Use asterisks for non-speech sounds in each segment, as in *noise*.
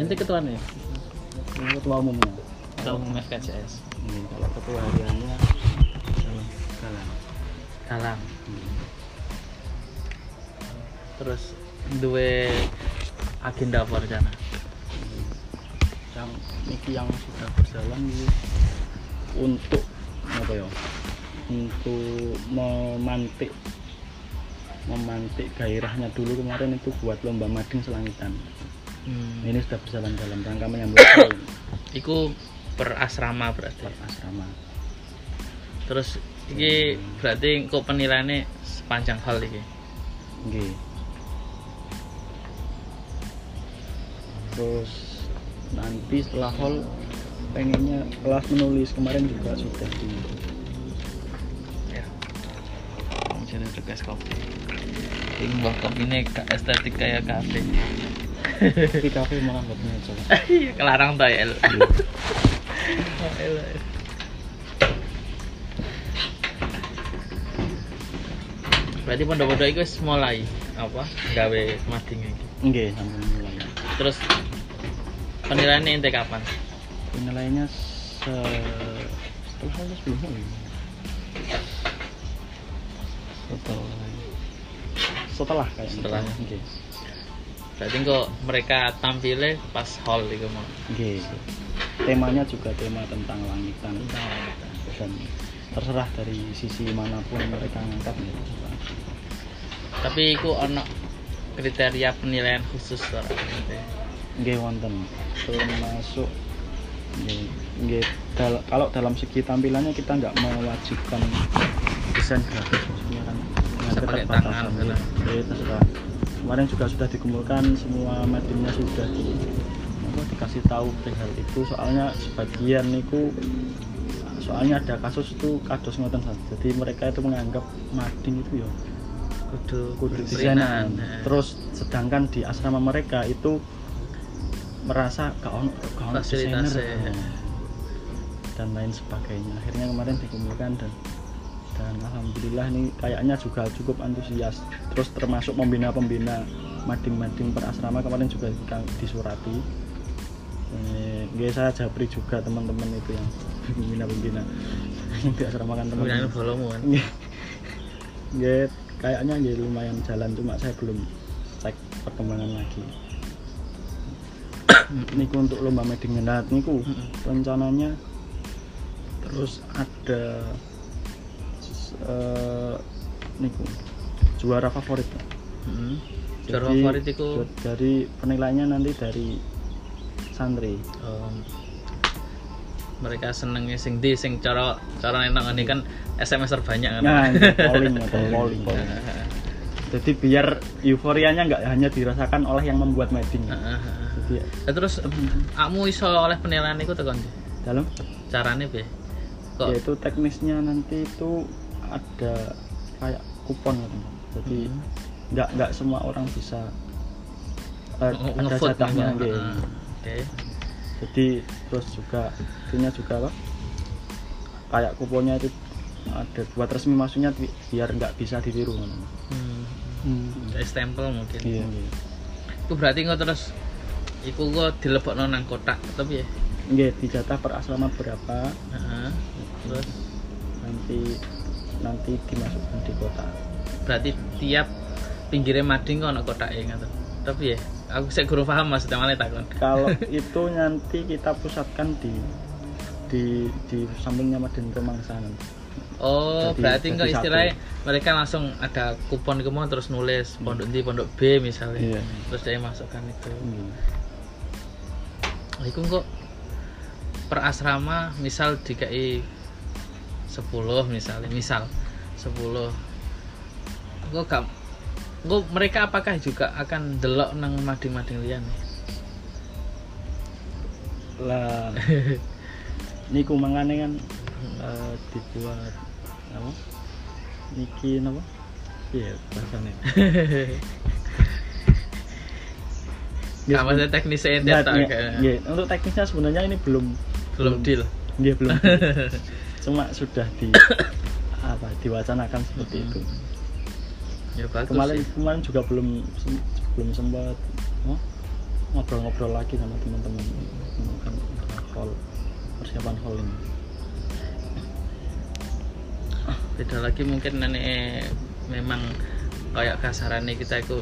Inti ketuanya. Ini ketua umumnya. Ketua umum FKCS. Ini kalau ketua hariannya Salam Galang. Galang. Hmm. Terus duwe agenda apa rencana? yang iki yang sudah berjalan ini untuk apa ya untuk memantik memantik gairahnya dulu kemarin itu buat lomba mading selangitan Hmm. ini sudah berjalan dalam rangka menyambut *coughs* tahun Iku per asrama berarti. per asrama Terus iki berarti kok penilaiannya sepanjang hal iki. Nggih. terus nanti setelah hall pengennya kelas menulis kemarin juga sudah di Ya. Jadi tugas kopi. Ini mbak kopi ini estetik kayak kafe. Di kafe nggak punya coba *laughs* Iya, kelarang tuh ya. Berarti pondok-pondok itu mulai apa? Gawe mading iki. Nggih, sampai mulai. Terus penilaiannya ente kapan? penilaiannya se setelah sebelum hall setelah setelah kayaknya Setelah. Nggih. Berarti kok mereka tampilnya pas hall itu mau. Nggih. temanya juga tema tentang langitan dan terserah dari sisi mana pun mereka ngangkat ya terserah. Tapi iku ono kriteria penilaian khusus ente. Nggih wonten termasuk nggih dal- kalau dalam segi tampilannya kita nggak mewajibkan desain grafis maksudnya kan dengan pakai tangan, gitu. terserah kemarin juga sudah dikumpulkan semua materinya sudah di apa, dikasih tahu perihal itu soalnya sebagian niku soalnya ada kasus itu kados ngoten jadi mereka itu menganggap mading itu ya Kudu kudu perinan. desainan terus sedangkan di asrama mereka itu merasa gak ono gak ono desainer Fasilitasnya. Oh. dan lain sebagainya akhirnya kemarin dikumpulkan dan dan alhamdulillah ini kayaknya juga cukup antusias. Terus termasuk pembina-pembina mading-mading per asrama kemarin juga kita disurati. Eh, nggih, saya japri juga teman-teman itu yang *laughs* pembina-pembina *laughs* yang di asrama kan teman-teman. Nggih, kayaknya nggih lumayan jalan cuma saya belum cek perkembangan lagi. *coughs* niku untuk lomba mading niku rencananya terus ada eh, niku juara favorit Pak. Heeh. Juara Jadi, favorit ju- dari penilaiannya nanti dari santri um, mereka senengnya sing di sing cara cara nenang ini kan SMS terbanyak kan. nah *laughs* polling atau polling jadi biar euforianya nggak hanya dirasakan oleh yang membuat mading Heeh, heeh. jadi Lah terus kamu iso oleh penilaian iku tekan dalam Carane piye? Kok yaitu teknisnya nanti itu ada kayak kupon gitu. jadi Hmm. nggak nggak semua orang bisa nge- ada jatahnya gitu? gitu. Heeh. Oke. jadi terus juga itunya juga apa kayak kuponnya itu ada buat resmi maksudnya bi- biar nggak bisa ditiru Hmm. Kayak stempel mungkin. iya iya. Itu berarti kok terus iku kok dilebokno nang kotak tapi ya. Nggih, dijatah per asrama berapa Heeh. Terus nanti nanti dimasukkan di kota berarti tiap pinggirnya mading kok kotake ngoten. Tapi ya, aku sik guru paham maksudnya malah takon. kalau *laughs* itu nanti kita pusatkan di di di sampingnya Madin Kemangsa nanti Oh, Jadi- berarti enggak satu. istilahnya mereka langsung ada kupon itu mau terus nulis pondok di pondok B misalnya. Iya. Terus dia masukkan itu. Iya. Iku kok per asrama misal DKI 10 misalnya, misal 10. Kok gak kok mereka apakah juga akan delok nang mading-mading liyan? lah *laughs* niku mangane kan eh, dibuat apa niki apa iya bahasanya *laughs* Gak maksudnya teknisnya ente Nah, tak iya, iya. untuk teknisnya sebenarnya ini belum belum deal. dia belum *laughs* cuma sudah di *coughs* apa diwacanakan seperti Hmm. itu. Ya bagus kemarin sih. kemarin juga belum belum sempat oh, ngobrol-ngobrol lagi sama teman-teman. Kan hall persiapan hall ini. Beda lagi mungkin nenek memang kayak kasarannya kita itu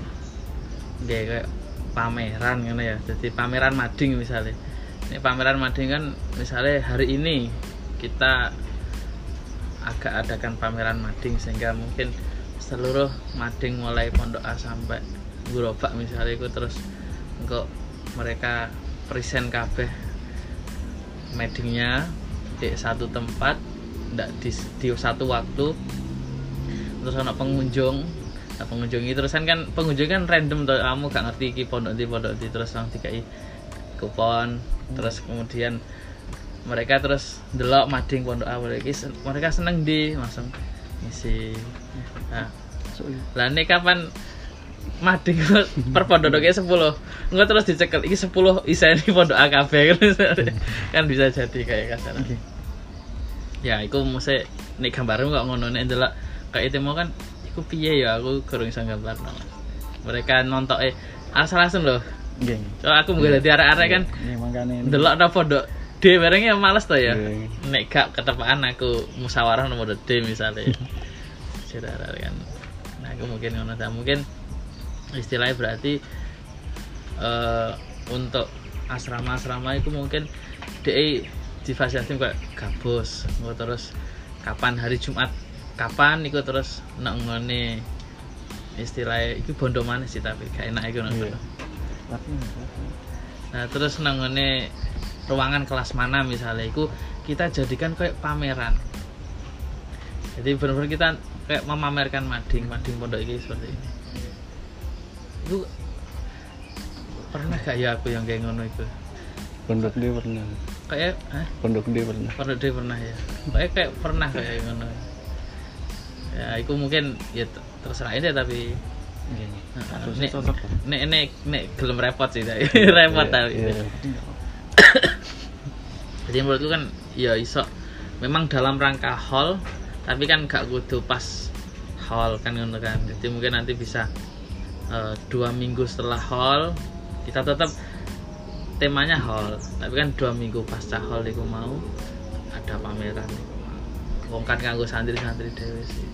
kayak kayak pameran gitu ya. Jadi pameran mading misalnya. Ini pameran mading kan misalnya hari ini kita agak adakan pameran mading sehingga mungkin seluruh mading mulai pondok A sampai gerobak misalnya itu terus untuk mereka present kabeh madingnya di satu tempat ndak di, di satu waktu. Terus ada pengunjung nah, pengunjung itu terus kan pengunjung kan random tuh kamu gak ngerti ki pondok di pondok di terus langsung dikai kupon terus kemudian mereka terus delok mading pondok awal lagi mereka seneng di langsung ngisi. Nah lah ini kapan mading *laughs* per pondoknya sepuluh? Enggak terus dicekel ini sepuluh isa ini pondok AKB *laughs* kan bisa jadi kayak kasar. Oke. ya itu mesti nih gambarmu kok ngono nek ndelok kayak itu mau kan iku piye ya? Aku kurang bisa gambar mereka nonton eh asal-asal loh. Nggih. so aku mau dadi arek-arek kan Nggih, ndelok nang pondok D barengnya males tuh ya Nggih. nek gak ketepaan aku musyawarah nomor D misalnya *laughs* saudara kan nah aku mungkin ngono ta. mungkin istilahnya berarti eh untuk asrama-asrama itu mungkin DE difasilitasi kayak gabus engko terus kapan hari Jumat kapan iku terus nek ngene istilahnya itu bondo mana sih tapi gak enak iku Iya. ngono. Tapi Nah, terus nangone ruangan kelas mana misalnya itu kita jadikan kayak pameran. Jadi benar-benar kita kayak memamerkan mading, mading pondok ini seperti ini. Itu pernah gak ya aku yang kayak ngono itu? pondok dia pernah. Kayak eh, Pondok dia pernah. pondok dia pernah ya. Kayak kayak pernah kayak ngono. Ya, itu mungkin ya terserah ini tapi. Heeh. Terus Nek- nek nek gelem repot sih tapi *laughs* repot Iya, tapi. Jadi menurutku kan ya iso. Memang dalam rangka hall tapi kan gak kudu pas hall kan ngono kan. Jadi mungkin nanti bisa eh, dua minggu setelah hall kita tetap temanya hall tapi kan dua minggu pasca hall itu mau ada pameran. Iku mau kan kanggo santri-santri dewe sih.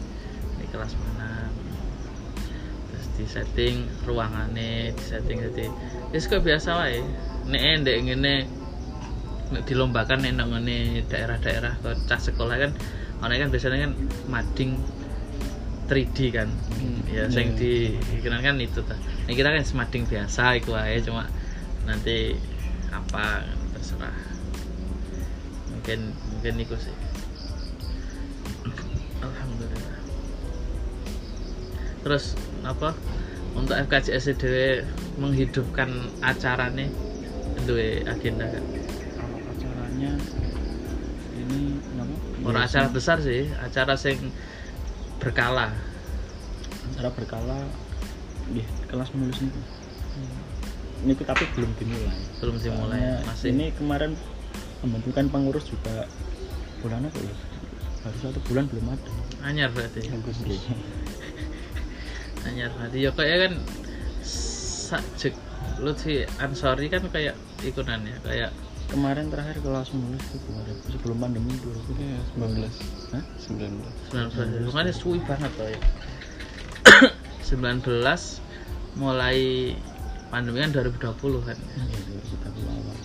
Ini kelas mana terus di setting ruangannya di setting jadi ya kok biasa wae. Nek ndek ngene dilombakan ngene daerah-daerah ke cah sekolah kan ana kan biasanya kan mading 3D kan. Hmm, ya sing di dikenal kan itu ta. Nah, kita kan semading biasa iku wae cuma nanti apa terserah. Mungkin mungkin iku sih. Alhamdulillah. Terus apa? Untuk FKJS dewe menghidupkan acara nih duwe agenda kan acaranya ini nama? orang acara besar sih acara sing berkala. Acara berkala nggih kelas menulis ini ini tapi belum dimulai. Belum dimulai Soalnya masih. ini kemarin pembentukan pengurus juga bulan apa ya? Baru satu bulan belum ada. Anyar berarti. Nggih. *laughs* anyar berarti. Ya kayak kan sajek Lutfi Ansori kan kayak ikunan ya kayak kemarin terakhir kelas menulis itu kemarin sebelum pandemi 2019 Hah? 19 19 makanya suwi banget tuh ya. *coughs* 19 mulai pandemi kan 2020 kan. Iya, 2020 awal.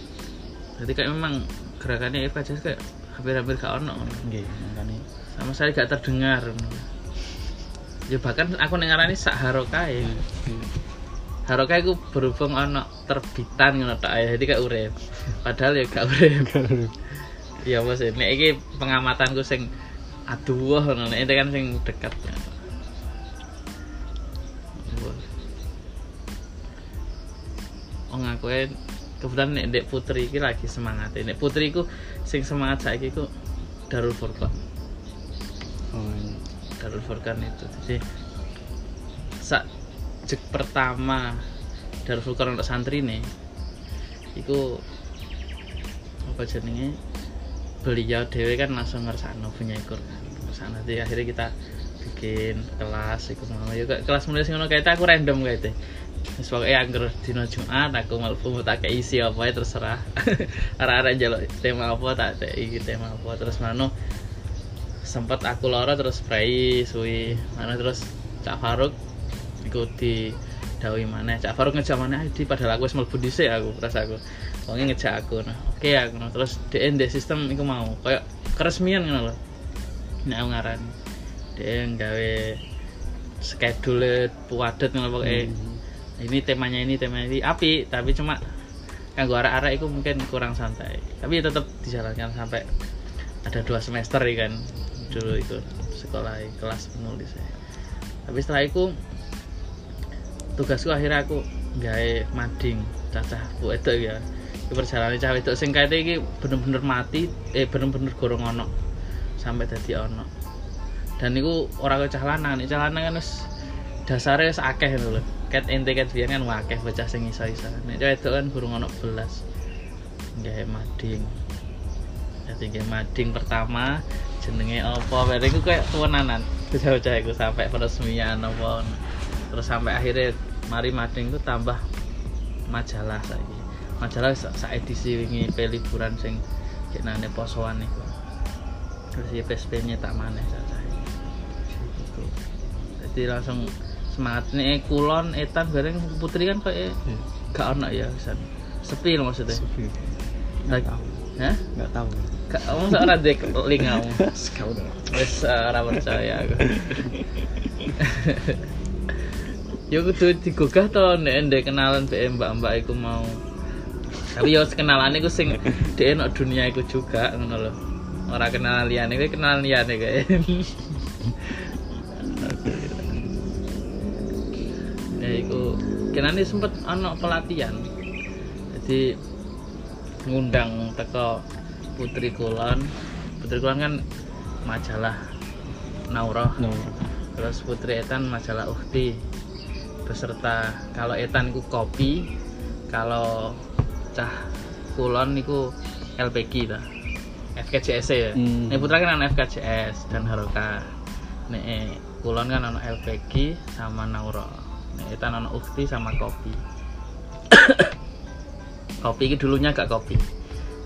Jadi kayak memang gerakannya Eva Jas kayak hampir-hampir gak ono. Nggih, makanya. Sama sekali gak terdengar. Ya bahkan aku nengarani sak harokai harokai ku berhubung ono terbitan ngono tok ae jadi kayak urip padahal ya gak urip ya bos ini iki pengamatanku sing aduh ngono nek itu kan sing dekat Oh ngakuin kebetulan nek Dek Putri iki lagi semangat. Nek Putri ku sing semangat saiki ku Darul Furqan. oh iya. Darul Furqan itu. Jadi sak jek pertama Darul Furqan untuk santri nih iku apa jenenge? Beliau dewe kan langsung ngersakno punya ikut. Kan nanti akhirnya kita bikin kelas iku mau. Ya kelas mulai ngono kayak aku random kayak itu Wis pokoke angger dina Jumat aku mlebu tak isi apa ya terserah. *laughs* Arek-arek njaluk tema apa tak kei tema apa. Terus mano sempet aku lara terus spray suwi mana terus Cak Faruk ikuti dawi mana Cak Faruk ngejak mana di padahal aku wis mlebu dhisik aku rasa aku. Pokoknya ngejak aku nah. Oke aku nah. terus DN sistem iku mau. Kayak keresmian ngono lho. Nek aku ngaran DN gawe schedule puadet ngono pokoke. Ini temanya ini temanya ini. Api tapi cuma kanggo arah-arah itu mungkin kurang santai. Tapi tetap dijalankan sampai ada dua semester ya kan dulu itu sekolah kelas penulis ya. tapi setelah itu tugasku akhirnya aku gawe mading cacah itu ya. Di perjalanan cah itu sing bener-bener mati eh bener-bener gorong ono sampai dadi ono. Dan itu orang cah lanang cah lanang kan wis dasarnya wis akeh itu loh ket ente ket biyen kan wakeh bocah sing iso-iso nek cah itu kan burung ono belas. Gawe mading. Jadi gawe mading pertama jenenge apa? Bareng iku kayak kewenanan bocah-bocah iku sampai peresmian apa terus sampai akhirnya mari mading itu tambah majalah saiki majalah sa, sa edisi wingi pe liburan sing jenenge posoan iku terus ya PSP nyetak maneh saja gitu. jadi langsung semangat nih kulon etan bareng putri kan kayak gak ono ya pisan sepi lho maksudnya Sepi. Nggak tahu. Hah? Nggak tahu. Kamu ora dek link kamu. *laughs* Wes ora percaya aku. *laughs* Yo kudu digugah to nek ndek kenalan mbek mbak-mbak iku mau. Tapi yo kenalan iku sing dhek nek dunia iku juga ngono lho. Ora kenalan liyane, kowe kenalan liyane kae. ya iku kenane sempet ana pelatihan. Jadi ngundang teko Putri Kulon. Putri Kulon kan majalah Naurah No. terus Putri Etan majalah Ukti beserta kalau Etan ku kopi kalau cah kulon niku LPG ta FKCS ya. Hmm. Nek Putra kan ana FKCS dan Haroka. Nek kulon kan ana LPG sama Nauro Nek Etan ana Ukti sama kopi. *coughs* Kopi ini dulunya gak kopi.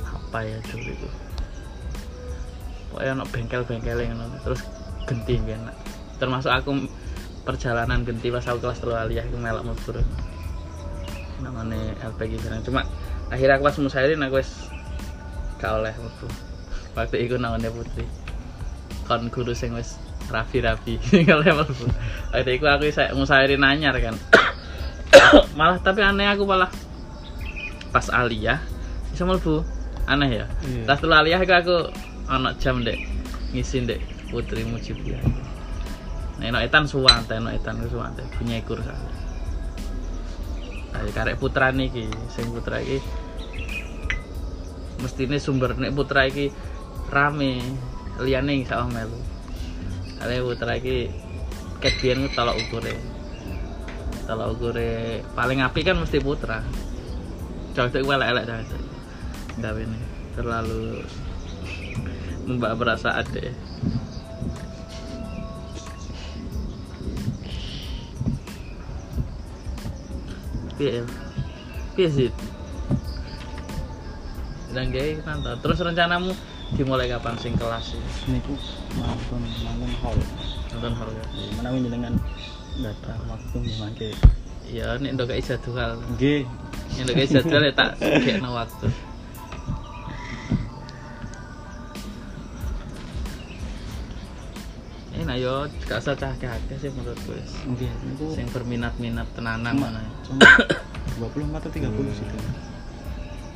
Apa ya dulu itu? Pokoknya ono bengkel-bengkel yang terus genti enak termasuk aku perjalanan genti pas aku kelas telu aliyah aku melok mlebu namanya LPG barang cuma akhirnya aku pas musairin aku wis gak oleh mlebu *laughs* waktu itu namanya putri. Kon guru sing wis rapi-rapi *laughs* kalau mlebu waktu itu aku isa musairin anyar kan. *coughs* Malah tapi aneh aku malah pas aliyah bisa mlebu. Aneh ya? Iya. tas telu aliyah iku aku ana jam dek. Ngisi dek putri mujibiah Nek no etan suwante, no etan suwante, punya ikur sana. Ayo karek putra niki, sing putra iki mestine sumber nek putra iki rame, liyane iso melu. Kale putra iki ket biyen ku tolak ukure. Tolak ukure paling apik kan mesti putra. Cocok iku elek-elek cocok. Gawe ini terlalu *laughs* membak perasaan deh. Piye? Piye sih? Dan gaya nonton. Terus rencanamu dimulai kapan sing kelas sih? Niku mangkon mangkon hall. Nonton horor. Menawi jenengan nggak ada waktu mangke. Iya, nek ndok kayak jadwal. Nggih. Nek ndok kayak jadwal ya tak *laughs* gekno waktu. Nah yo gak usah cah akeh sih menurutku. wis. Nggih, niku Sing berminat-minat tenanan mana. cuma 20 atau 30 sih.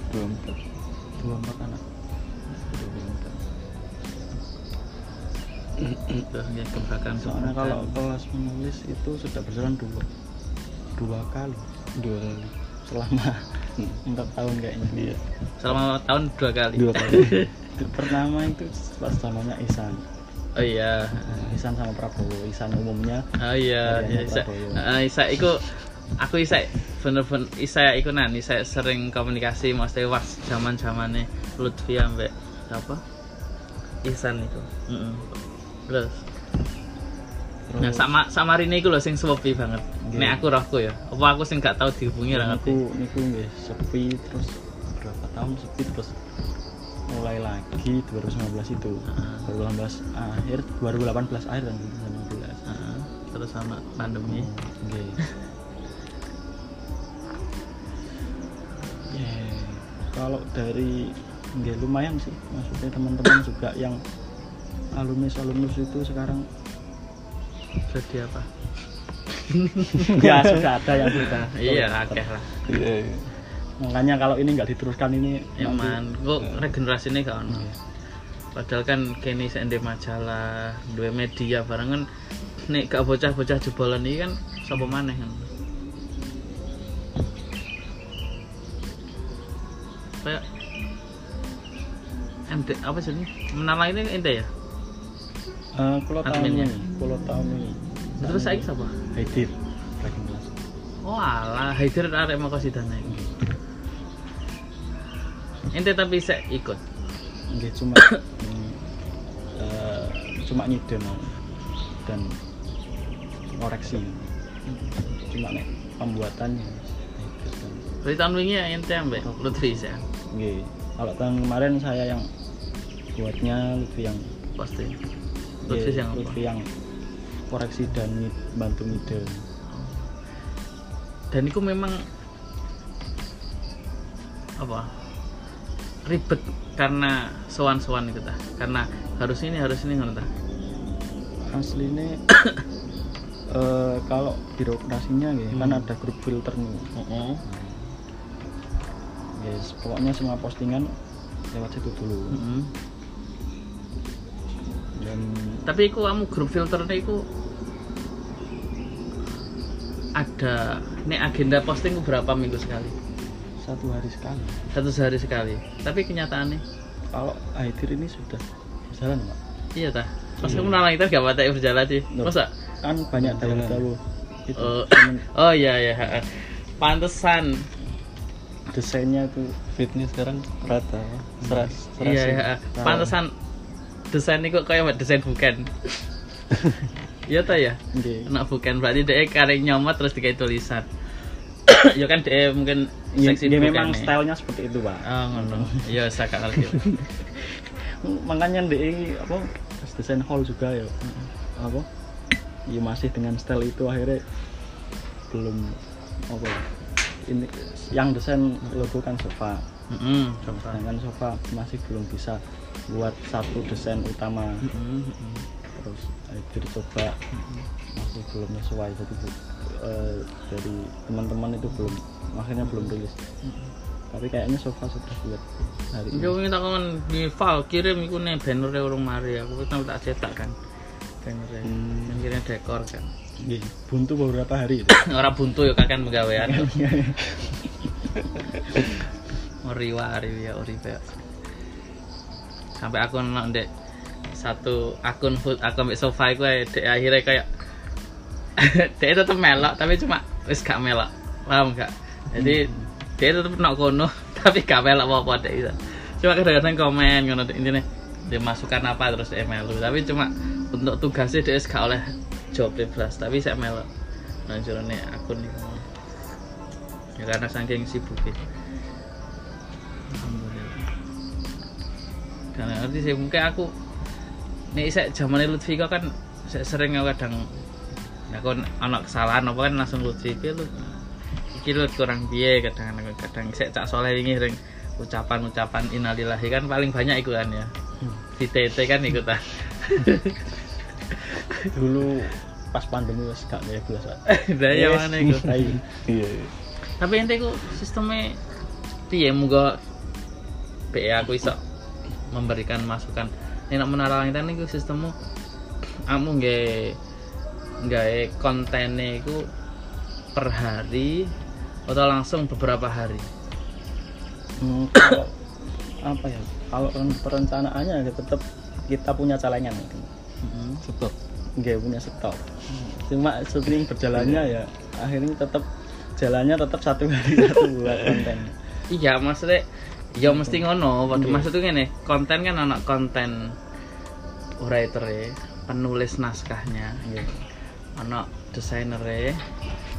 24. 24 anak. 24. Tuh, ya kebakaran Soalnya kalau kelas menulis itu sudah berjalan dua dua kali dua kali selama empat tahun kayaknya. iya selama tahun dua kali. dua kali *laughs* Pertama itu pas zamannya Isan. Oh iya. Isan sama Prabowo. Isan umumnya Oh iya, Hariannya ya, Isa. Iku aku Isa bener-bener Isa iku nan Isa sering komunikasi maksudnya pas zaman-zamane Lutfi ambek apa? Ihsan itu. Heeh. Terus Terus Nah, sama sama Rine iku lho sing sepi banget. Nggih. Nek aku rohku ya. Apa aku sing gak tau dihubungi ra ngerti. niku niku nggih sepi terus berapa tahun sepi terus mulai lagi 2019 itu Heeh. 2018 akhir 2018 akhir dan 2019 Heeh. Terus sama pandemi. Nggih. *laughs* Ya, kalau dari nggih lumayan sih maksudnya teman-teman juga yang alumnus alumnus itu sekarang Jadi apa? *laughs* ya sudah ada yang sudah Iya, akeh lah. Iya. Makanya kalau ini nggak diteruskan ini Eman, kok regenerasi ini gak ono. Iya. Padahal kan kini saya di majalah, dua media barang kan nek gak bocah-bocah jebolan ini kan sapa maneh kan. Kayak MD apa sih ini? Menara ini ente ya? Eh, kalau tahun ini kalau tahun ini Terus saya siapa? Haidir Oh alah, Haider arek mau kasih dana ini. Ente tapi saya ikut. nggih cuma *coughs* eh, cuma ngide mau dan koreksi cuma nek pembuatannya Berarti tahun wingi ya ente ambek Lutfi ya. Nggih. Kalau tahun kemarin saya yang buatnya Lutfi yang Pasti. Lutfi yang? Lutfi yang koreksi dan bantu ngide. dan itu memang apa ribet karena sowan-sowan itu ta karena harus ini harus ini ngono ta Aslinya *coughs* eh, kalau birokrasinya nggih kan Hmm. ada grup filter nih. oh, Guys, pokoknya semua postingan lewat situ dulu. Dan tapi iku kamu grup filternya iku ada nek agenda posting berapa minggu sekali satu hari sekali. satu sehari sekali tapi kenyataannya Kalau Haidir ini sudah jalan, Pak. iya ta pas Iya. kamu nang kita gak batik berjalan sih Loh. masa Kan banyak dawuh-dawuh itu. Oh. *coughs* oh iya iya pantesan desainnya itu Fitnya sekarang rata. Seras. iya serasi. iya Tahu. pantesan desain itu kayak desain bukan *laughs* iya ta ya nggih. Nak bukan berarti dia karek nyomot terus dikai tulisan. Ya kan dia mungkin Ya, seksi ya bukan memang nih. stylenya seperti itu pak Oh ngono. Iya saya gak ngerti. *laughs* makanya di apa desain hall juga ya apa ya masih dengan style itu akhirnya belum apa ya, ini yang desain logo kan sofa Heeh, coba. sedangkan sofa masih belum bisa buat satu desain utama Heeh, terus Aidir coba masih belum sesuai jadi eh, dari teman-teman itu belum akhirnya belum rilis tapi kayaknya sofa sudah buat hari ini Yo minta kon di file kirim iku nih banner urung mari aku kita tak cetak kan. Banner Hmm. yang kirim dekor kan. Nggih, buntu beberapa hari itu *laughs* Ora buntu ya kakan pegawaian. Ori wari ya ori ya. Sampai aku nonton dek satu akun food akun mbek sofa dek akhirnya kayak *laughs* dia tetep melok tapi cuma wis gak melok. Paham gak? Jadi dia tetep nak kono *laughs* tapi gak melok apa-apa dek itu. Cuma kadang-kadang komen ngono intine dia masukkan apa terus dia melu tapi cuma untuk tugasnya dia gak oleh job bebas tapi saya melok nang jerone akun iku ya karena saking sibuk ya. Karena ngerti sih mungkin aku nih saya zaman Lutfi kok kan saya sering aku kadang nah kon anak kesalahan apa kan langsung Lutfi piye lu iki lu kurang piye kadang kadang kadang saya cak soleh ini sering ucapan-ucapan innalillahi kan paling banyak itu kan ya VTT kan ikut ah *laughs* dulu pas pandemi wis gak kayak biasa *laughs* Lah ya mana iku. Ayo. *laughs* Iya. Tapi ente ku sistemnya piye muga PE aku iso memberikan masukan. Nek nak menara langitan niku sistemmu kamu nggak nggak kontennya itu per hari atau langsung beberapa hari. Hmm, kalau apa ya kalau ren- perencanaannya ya tetap kita punya celengan gitu. Stop. nggak punya stok cuma sering berjalannya ya akhirnya tetap jalannya tetap satu hari *laughs* satu buat konten Iya maksudnya ya mesti ngono. Waduh Iya. maksudnya gini konten kan anak konten writer ya penulis naskahnya. Nggih. Ana desainere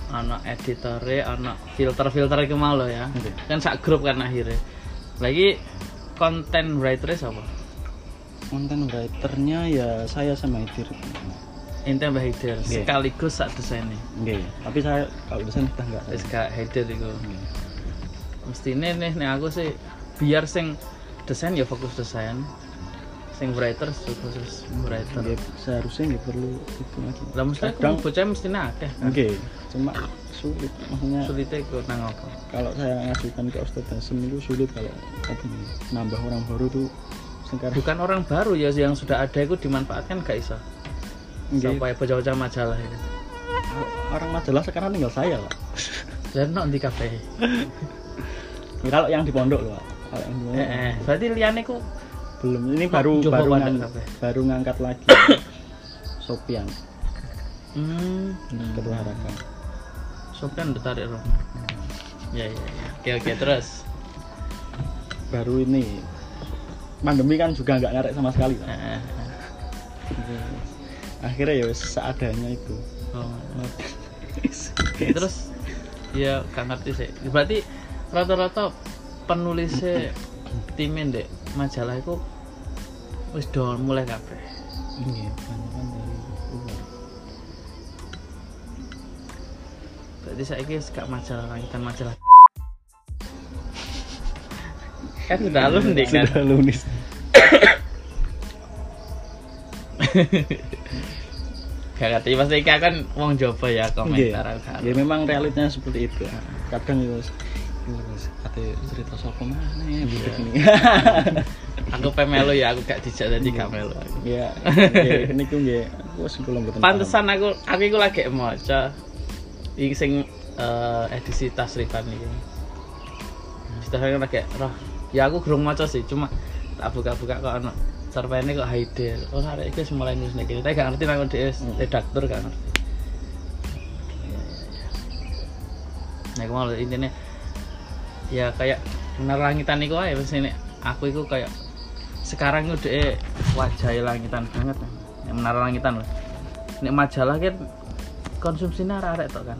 ana editore ana filter-filter iku mau lho ya. Oke. kan sak grup kan akhirnya lagi content writer apa konten writernya ya saya sama Idir Ente Mbah Haider Nggih. sekaligus sak desainnya Nggih, tapi saya kalau desain kita enggak wis gak Haider iku. Nggih. mestine nih nih aku sih biar sing desain ya fokus desain sing writer khusus writer. Nggih, seharusnya nggak perlu itu lagi. Lah mesti Kadang- bocah mestinya akeh kan Oke, cuma sulit maksudnya sulitnya ikut nang apa? kalau saya ngajukan ke Ustadz Hasim itu sulit kalau nambah orang baru tuh sekarang bukan orang baru ya yang sudah ada itu dimanfaatkan gak iso. Nggih, supaya bocah-bocah majalah itu. Orang majalah sekarang tinggal saya *laughs* lah dan no di kafe kalau yang di pondok loh kalau yang di pondok. Eh, eh. berarti liane ku belum. Ini baru Coba baru, ngang- baru ngangkat lagi. *coughs* Sopian. Hmm. Ketua harapan. Udah tarik roh ya ya ya. Oke oke terus. Baru ini. Pandemi kan juga nggak narik sama sekali eh. akhirnya ya seadanya itu. Oh. terus? Ya gak ngerti sih. Berarti rata-rata penulisnya *coughs* timin dek majalah itu wis do mulai kabeh Iya, banyak kan dari luar. berarti saya wis gak majalah langitan majalah *laughs* kan sudah alum nih kan Sudah lunis. gak ngerti pasti iki kan wong Jawa ya komentar Iya. gak Ya memang realitanya seperti itu. Kadang ya cerita sopo mana ya budak ini. *laughs* *laughs* aku pemelu ya aku gak dijak jadi gak melu *laughs* aku. Ya, ini tuh nggih wis kula mboten. pantesan aku aku iku lagi maca iki sing eh, edisi tasrifan iki tasrifan lagi roh ya aku gerung maca sih cuma tak buka-buka kok ono cerpene kok Haider oh arek iki wis mulai nulis nek tapi gak ngerti nang dia redaktur gak ngerti. Nah, aku mau intinya ya kayak bener langitan iku aja wis ini. Aku iku kayak sekarang itu deh wajah langitan banget ya, menara langitan loh ini majalah kan konsumsinya arek tok kan.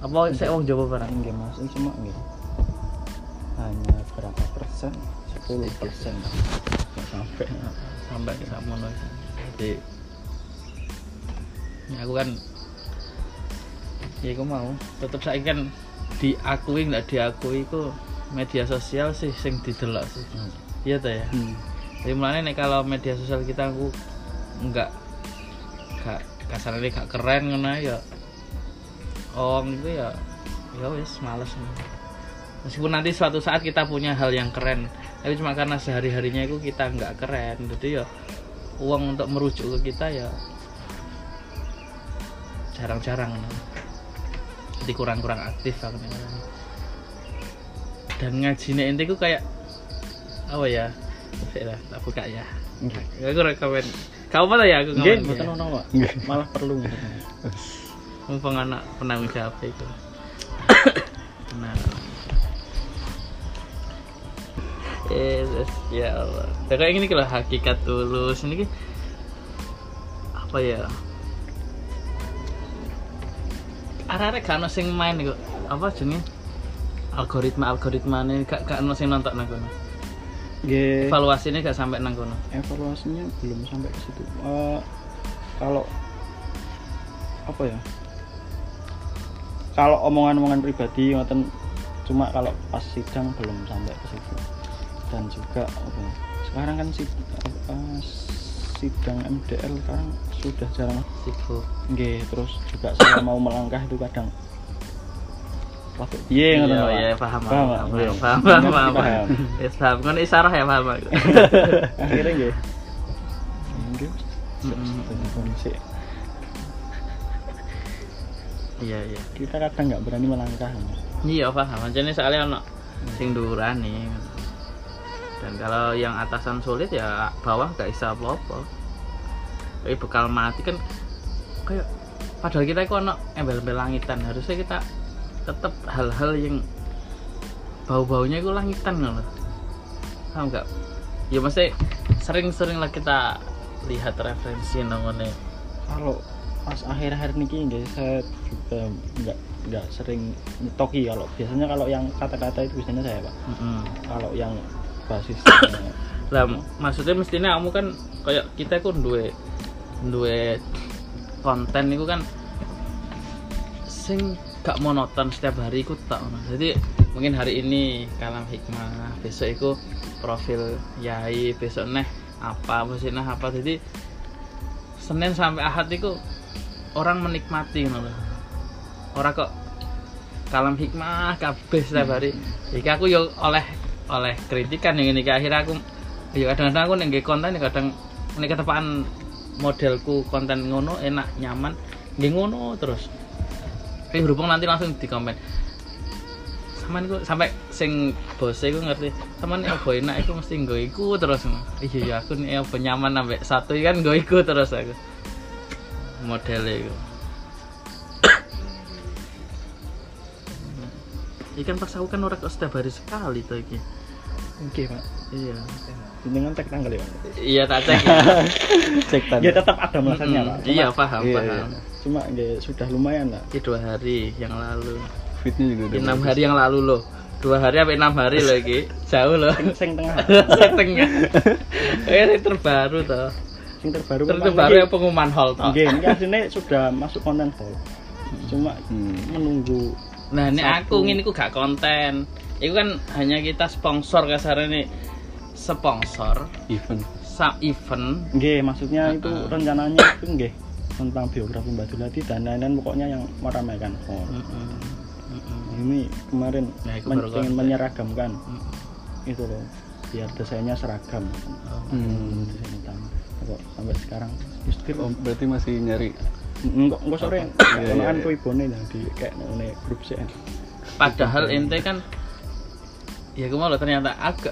Apa saya wong Jawa barang? Nggih Mas, ini cuma nggih. Hanya berapa persen? 10 persen. Sampai. sampai ke samono jadi ya aku kan ya aku mau. Tetap saya kan diakui nggak diakui itu media sosial sih sing didelok sih. Hmm. iya tuh ya? Hmm. jadi mulanya nih kalau media sosial kita aku nggak gak kasarnya gak keren ngono ya oh itu ya ya wis males meskipun nanti suatu saat kita punya hal yang keren tapi cuma karena sehari harinya itu kita nggak keren. Jadi ya uang untuk merujuk ke kita ya jarang-jarang jadi kurang-kurang aktif aku dan ngajinya inti ku kayak apa ya? Lah, tak buka ya. Nggih. aku rekomen. Kamu mana ya aku mboten ya? ono, Pak. Malah perlu. Mumpung anak penanggung jawab itu nah. Yesus ya Allah. Kayak gini kalau hakikat tulus. Ini apa ya arek-arek gak ono sing main kok apa jenenge algoritma algoritma ini gak gak ono sing nonton nang kono Nggih. evaluasinya gak sampai nang kono evaluasinya belum sampai ke situ. Eh, kalau apa ya? Kalau omongan-omongan pribadi ngoten cuma kalau pas sidang belum sampai ke situ. Dan juga apa ya, Sekarang kan sid, eh, sidang MDL sekarang sudah jarang. Sibuk. Nggih terus juga saya mau melangkah itu kadang. Waduh, piye ngoten iya Pak? iya paham Paham? Nggih. paham paham paham paham. Kan isarah ya paham *laughs* Akhirnya nggih. Nggih. Iya iya. Kita kadang nggak berani melangkah iya paham. Jadi soalnya ono sing nih dan kalau yang atasan sulit ya bawah gak bisa apa-apa tapi bekal mati kan kayak padahal kita itu ono embel-embel langitan. Harusnya kita tetap hal-hal yang bau-baunya itu langitan loh paham nggak ya mesti sering-sering lah kita lihat referensi namanya kalau pas akhir-akhir niki nggih saya juga nggak nggak sering nyetoki kalau biasanya kalau yang kata-kata itu biasanya saya pak. Mm-mm. kalau yang basis lah maksudnya mestinya kamu kan kayak kita kan duwe duwe konten itu kan sing gak monoton setiap hari ikut tak jadi mungkin hari ini kalam hikmah besok itu profil yai besok neh apa neh apa. Jadi senin sampai ahad itu orang menikmati ngono lho. orang kok kalam hikmah kabeh setiap hari. Iki aku yo oleh oleh kritikan yang ini. Akhirnya aku ya kadang-kadang aku nengge konten kadang ini ketepaan modelku konten ngono enak nyaman nggih ngono terus. Eh berhubung nanti langsung di komen. Sama niku sampai sing bose iku ngerti sama nih apa enak iku mesti nggo iku terus. Iya ya aku nih apa nyaman sampai satu kan nggo iku terus aku. Modelnya iku. Ikan pas aku kan orang kok setiap hari sekali tuh iki. Oke pak Iya. dengan cek tanggal ya pak Iya tak cek. ya. *laughs* cek tanda ya tetap ada masanya Mm-mm. pak Iya Cuma- paham Iya, paham. cuma nggih sudah lumayan lah Ini dua hari yang lalu. fitnya juga udah Ini enam hari yang lalu loh. Dua hari sampai enam hari loh iki. Jauh loh. sing, sing tengah. *laughs* Eh ini terbaru toh. sing terbaru Terbaru niki- yang pengumuman hall toh. Nggih, ini aslinya sudah masuk konten hall. Cuma Hmm. menunggu Nah ini aku ini aku gak konten. Itu kan hanya kita sponsor kasarnya nih sponsor event sa event nggih maksudnya itu Heeh. rencananya itu nggih tentang biografi Mbak Dulati dan lain-lain pokoknya yang meramaikan hall. Mm-mm. Mm-mm. Ini kemarin Nah, itu men- konten. menyeragamkan Mm-mm. itu loh biar desainnya seragam. Oh. Hmm. Desain utama. Kok sampai sekarang Yustir oh, berarti masih nyari enggak enggak sore Iya, iya, kan iya. kuwi bone yang di kayak ngene grup sih. Padahal ente kan ya aku mau loh ternyata aku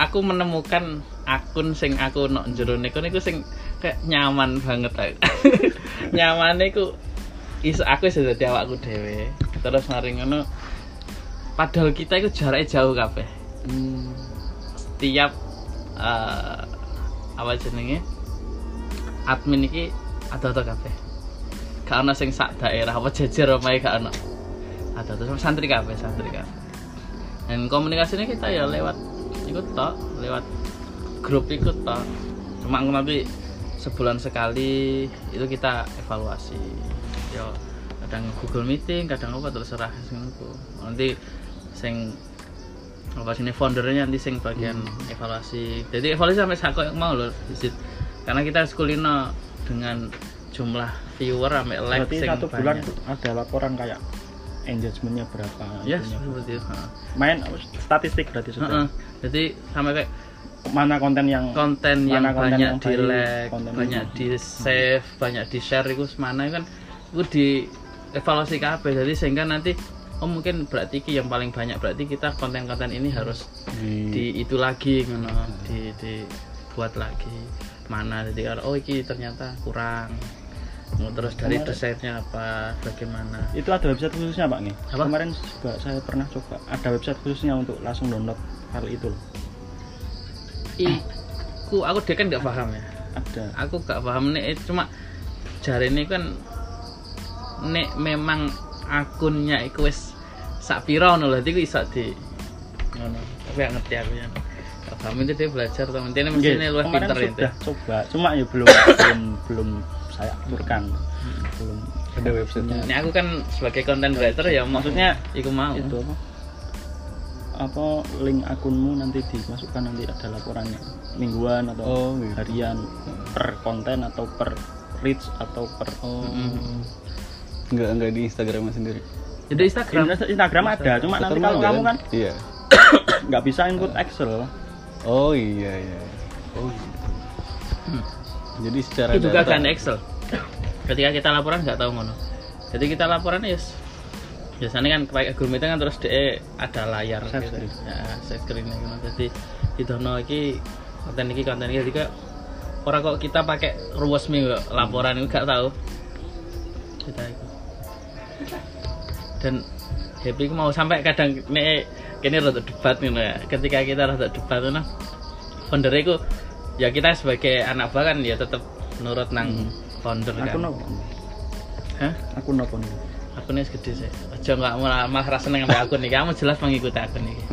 aku menemukan akun sing aku nok jero niku niku sing kayak nyaman banget aku. *laughs* nyaman niku iso aku iso dadi awakku dhewe. Terus mari ngono padahal kita itu jaraknya jauh kabeh. hmm. Setiap eh, apa jenenge? admin iki ada-ada kabeh. Gak ono sing sak daerah apa jejer omahe gak ono. Ada-ada santri kabeh, santri kabeh. Dan komunikasinya kita ya lewat ikut tok, lewat grup ikut tok. Cuma nanti sebulan sekali itu kita evaluasi. Yo kadang Google Meeting, kadang apa terserah. Nanti sing apa sini foundernya nanti sing bagian evaluasi. Jadi evaluasi sampai sakit yang mau loh visit. Karena kita harus kulino dengan jumlah viewer sampai like Berarti sing satu bulan banyak. ada laporan kayak engagementnya berapa Ya, itunya. seperti itu. main statistik berarti sudah Heeh. Jadi sampai kayak mana konten yang konten yang konten banyak yang di like, konten banyak di save, banyak di share itu mana kan itu di evaluasi kabeh jadi sehingga nanti oh mungkin berarti ki yang paling banyak berarti kita konten-konten ini harus di, di itu lagi ngono di di buat lagi mana jadi kalau, oh iki ternyata kurang Mau terus dari Kemarin- desainnya apa? Bagaimana? Itu ada website khususnya pak nih? Apa? kemarin juga saya pernah coba. Ada website khususnya untuk langsung download hal itu loh. Iku aku dia kan nggak paham ya. Ada. Aku gak paham nih cuma jari ini kan nek memang akunnya iku wis sak pira ngono lho iku iso di ngono. Tapi gak ngerti aku ya. Gak paham itu dia belajar temen ini mesti luwih pinter itu. sudah coba cuma ya belum *coughs* belum belum saya aturkan belum ada websitenya. ini aku kan sebagai content creator ya maksudnya iku mau. Itu apa? Apa link akunmu nanti dimasukkan nanti ada laporannya. Mingguan atau oh gitu. harian per konten atau per reach atau per oh. Mm-mm. nggak nggak di Instagramnya sendiri? Jadi Instagram. Instagram, Instagram ada cuma nanti Tetep kalau kamu kan iya. *coughs* nggak bisa input Excel. Oh iya iya. Oh gitu. Hmm. Jadi secara itu juga kan Excel. Ketika kita laporan nggak tahu ngono. Jadi kita laporan ya biasanya kan pakai Google Meet kan terus de ada layar Share gitu. screen. ya screen gitu. jadi di dono iki konten iki konten iki. Juga orang kok kita pakai ruwes minggu laporan itu gak tahu. Kita itu. Dan happy mau sampai kadang nek kini rada debat nih ya. Ketika kita rada debat tuh founder itu ya kita sebagai anak buah kan ya tetap nurut nang Hmm. founder aku kan no Hah? Akun apa nih? Akunnya segede sih. Aja nggak malah malah rasa seneng ambil akun nih. Kamu jelas mengikuti akun ini.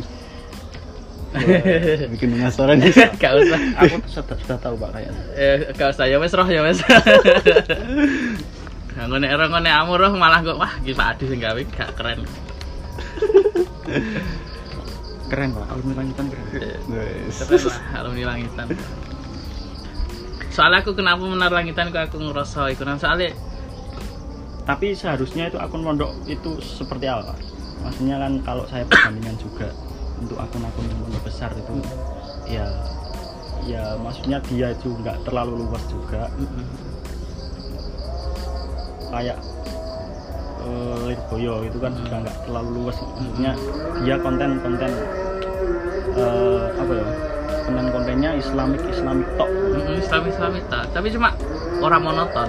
*laughs* bikin penasaran nih *laughs* Gak usah. Aku sudah, sudah tahu Pak kayaknya. Eh, gak usah ya wes roh ya wes. *laughs* Nah, ngene ero ngene amu roh malah kok wah iki Pak Adi sing gawe gak keren. Keren Pak, alumni lanjutan keren. Wes. Keren lah alumni langitan. Soalnya aku kenapa menar langitan aku ngerasa iku nang soalnya Tapi seharusnya itu akun pondok itu seperti apa? Maksudnya kan kalau saya perbandingan juga untuk akun-akun yang pondok besar itu ya ya maksudnya dia itu nggak terlalu luas juga. Kayak eh, Lirboyo itu kan juga nggak terlalu luas. Maksudnya dia konten-konten eh, apa ya konten-kontennya Islamik Islamik tok Mm, Islam Islam tak tapi cuma orang monoton.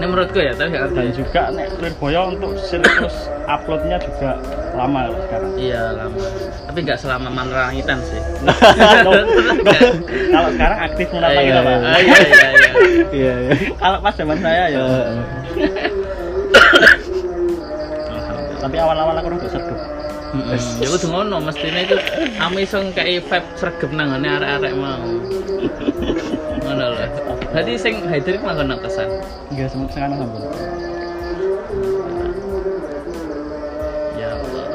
Ini menurutku ya tapi dan ngerti juga nek Lirboyo untuk serius uploadnya juga lama loh sekarang. Iya lama. Tapi nggak selama menerangitan sih. *laughs* Kalau sekarang aktif menapa iya, kita pak. iya, iya, iya. Iya, iya. kalau pas zaman saya ya. Tapi awal-awal aku Mm-mm. Ya kudu ngono mestinya itu ame iso kayak vibe sregep nang ngene arek-arek mau. Ngono lho. Berarti sing Haider iku manggon nang kesan enggak semua sekarang sampun ya Allah.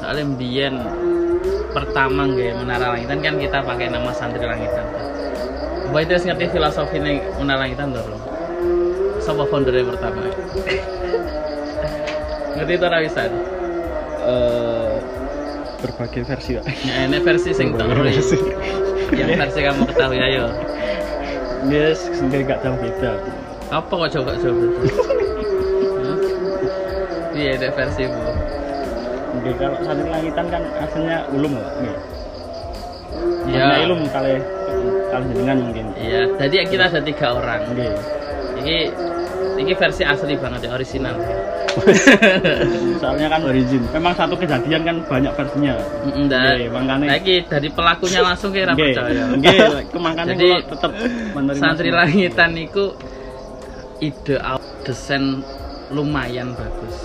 Soalnya mbiyen pertama nggak menara langitan kan kita pakai nama santri langitan Mbak itu ngerti filosofi nih menara langitan tuh belum? Siapa foundernya pertama? *laughs* ngerti itu Rawisan? Eh, berbagai versi pak Ya, ini versi sing tak versi. Yang versi kamu ketahui ayo. dia sendiri gak jauh beda Apa kok coba coba? Iya, ada versi bu. Oke, kalau santri langitan kan aslinya ulum. Iya. Maksudnya ilum kali kali jenengan mungkin Iya, tadi kita ada tiga orang. Oke. Ini ini versi asli banget ya, original. *laughs* soalnya kan Origin. memang satu kejadian kan banyak versinya Enggak. Makanya Lagi dari pelakunya langsung kayak Oke, percaya. itu *laughs* makanya Jadi, tetap Santri semua. langitan niku ide desain lumayan bagus.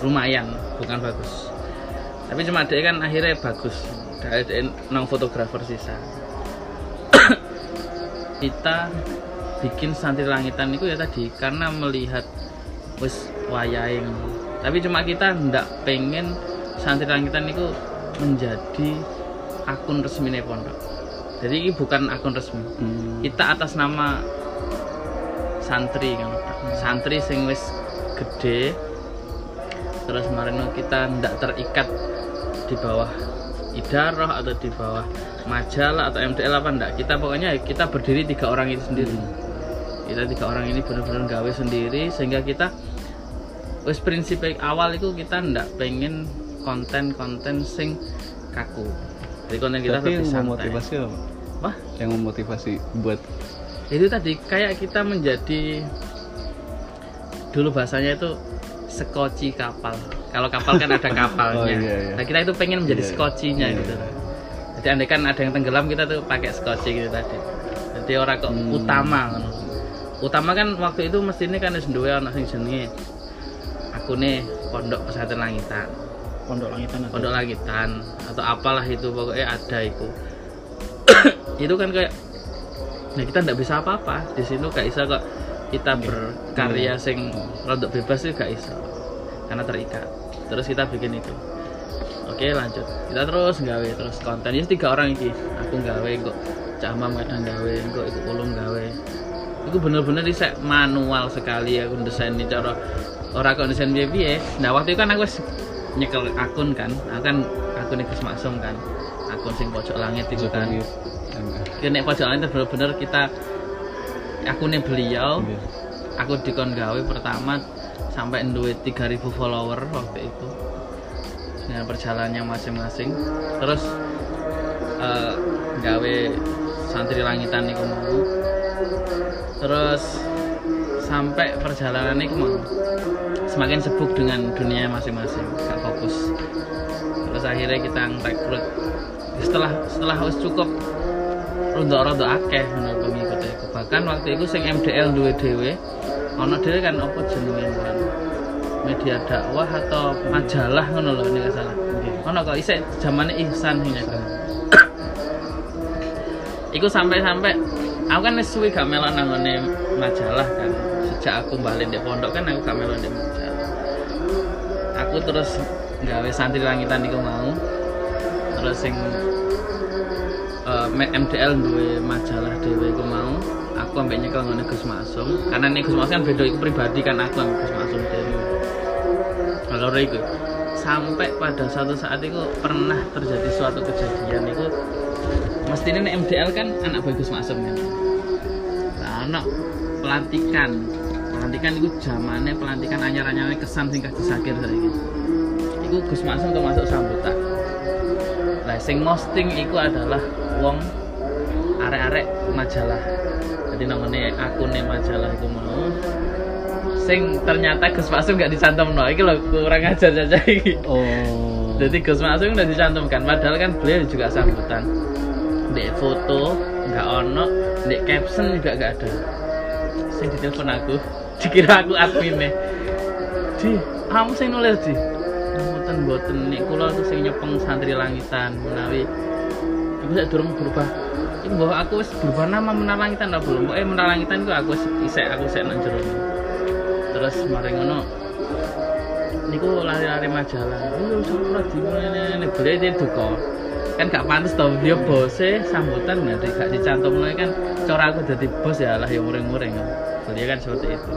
Lumayan, bukan bagus. Tapi cuma dia kan akhirnya bagus. Dia nang fotografer sisa. *coughs* Kita bikin santri langitan itu ya tadi karena melihat wis wayahe ngono. Tapi cuma kita ndak pengen santri langitan itu menjadi akun resmi pondok. Jadi ini bukan akun resmi Hmm. kita atas nama santri kan santri sing wis gede terus kemarin kita ndak terikat di bawah idaroh atau di bawah majalah atau MDL apa ndak kita pokoknya kita berdiri tiga orang itu sendiri kita tiga orang ini benar-benar gawe sendiri sehingga kita wis prinsip awal itu kita ndak pengen konten-konten sing kaku jadi konten kita Tapi yang memotivasi apa? Wah, Yang memotivasi buat itu tadi kayak kita menjadi dulu bahasanya itu sekoci kapal kalau kapal kan ada *laughs* kapalnya Oh, iya, iya. nah kita itu pengen menjadi Iya, iya. skocinya Iya, gitu iya. jadi andai kan ada yang tenggelam kita tuh pakai skoci gitu tadi jadi orang kok Hmm. utama utama kan waktu itu mesti ini kan wis duwe ana sing jenenge aku nih pondok pesantren langitan. Pondok langitan atau pondok langitan atau apalah itu pokoknya ada itu. *coughs* Itu kan kayak nah kita nggak bisa apa-apa. Di situ gak bisa kok kita berkarya sing rodok bebas itu gak bisa karena terikat. Terus kita bikin itu. Oke lanjut. Kita terus gawe terus konten. Ini tiga orang ini aku gawe kok camam kadang gawe kok itu ulung gawe. Itu bener-bener riset manual sekali aku desain ini cara orang kok desain biaya nah waktu itu kan aku nyekel akun kan. Aku kan akun Gus Maksum kan. Akun sing pojok langit itu kan. Kene pojok langit itu bener-bener kita akunnya beliau. Iya. aku dikon gawe pertama sampai duit 3000 follower waktu itu. Dengan perjalanannya masing-masing. Terus eh, gawe santri langitan mau. Terus sampai perjalanan mau semakin sibuk dengan dunia masing-masing gak fokus. Terus akhirnya kita rekrut setelah setelah wis cukup rondo-rondo akeh menurut pengikut iku bahkan waktu itu sing MDL duwe dhewe ono dhewe kan apa jenenge media dakwah atau majalah ngono lho nek salah. Ono kok isih zamane Ihsan ini kan Iku sampai-sampai aku kan wis suwi gak melok majalah kan. Sejak aku balik di pondok kan aku melok di. Aku terus gawe santri langitan iku mau. Terus sing eh, me- MDL duwe majalah dhewe iku mau. Aku ambek nyekel ngene Gus Maksum. Karena nek Gus Maksum kan beda iku pribadi kan aku ambek Gus Maksum dhewe. Kalau iku sampai pada suatu saat itu pernah terjadi suatu kejadian itu mesti ini MDL kan anak bagus masuk kan anak pelantikan pelantikan itu zamannya pelantikan anyar-anyarnya kesan sing kasih sakit saiki. Itu Gus untuk masuk sambutan. Lah sing posting itu adalah wong arek-arek majalah. Jadi namanya akunnya majalah itu mau. Sing ternyata Gus Maksum gak dicantum no iki lho kurang ajar saja iki. Oh. jadi Gus Maksum udah dicantumkan padahal kan beliau juga sambutan. Di foto nggak ono. Di caption juga nggak ada. Sing ditelepon aku dikira aku adminnya di kamu sing nulis di? Mboten mboten. Nek kula tuh sing nyepeng santri langitan menawi. Iku sak durung berubah. Iku bahwa aku wis berubah nama menara langitan lah belum eh menara langitan iku aku wis isek aku isek nang jero terus mari ngono. Niku lari-lari majalah. Sampe di ngene beliau dia duka. Kan gak pantas tau dia bose sambutan nggak gak dicantum kan. Cara aku jadi bos ya lah yang muring-muring beliau kan seperti itu.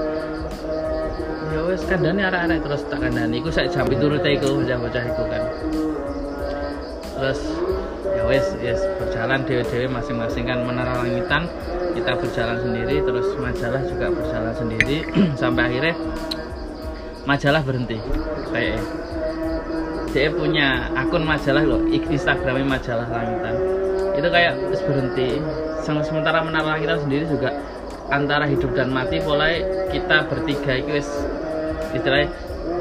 Ya wes kandani arah-arah terus tak kandani iku saya jam itu rute iku bocah-bocah iku kan. Terus ya wes yes berjalan dewe-dewe masing-masing kan menara langitan. Kita berjalan sendiri terus majalah juga berjalan sendiri. *clears throat* Sampai akhirnya majalah berhenti. Kayak dia punya akun majalah loh instagramnya majalah langitan. Itu kayak terus berhenti. Sem- sementara menara langitan sendiri juga antara hidup dan mati mulai kita bertiga itu wis istilahnya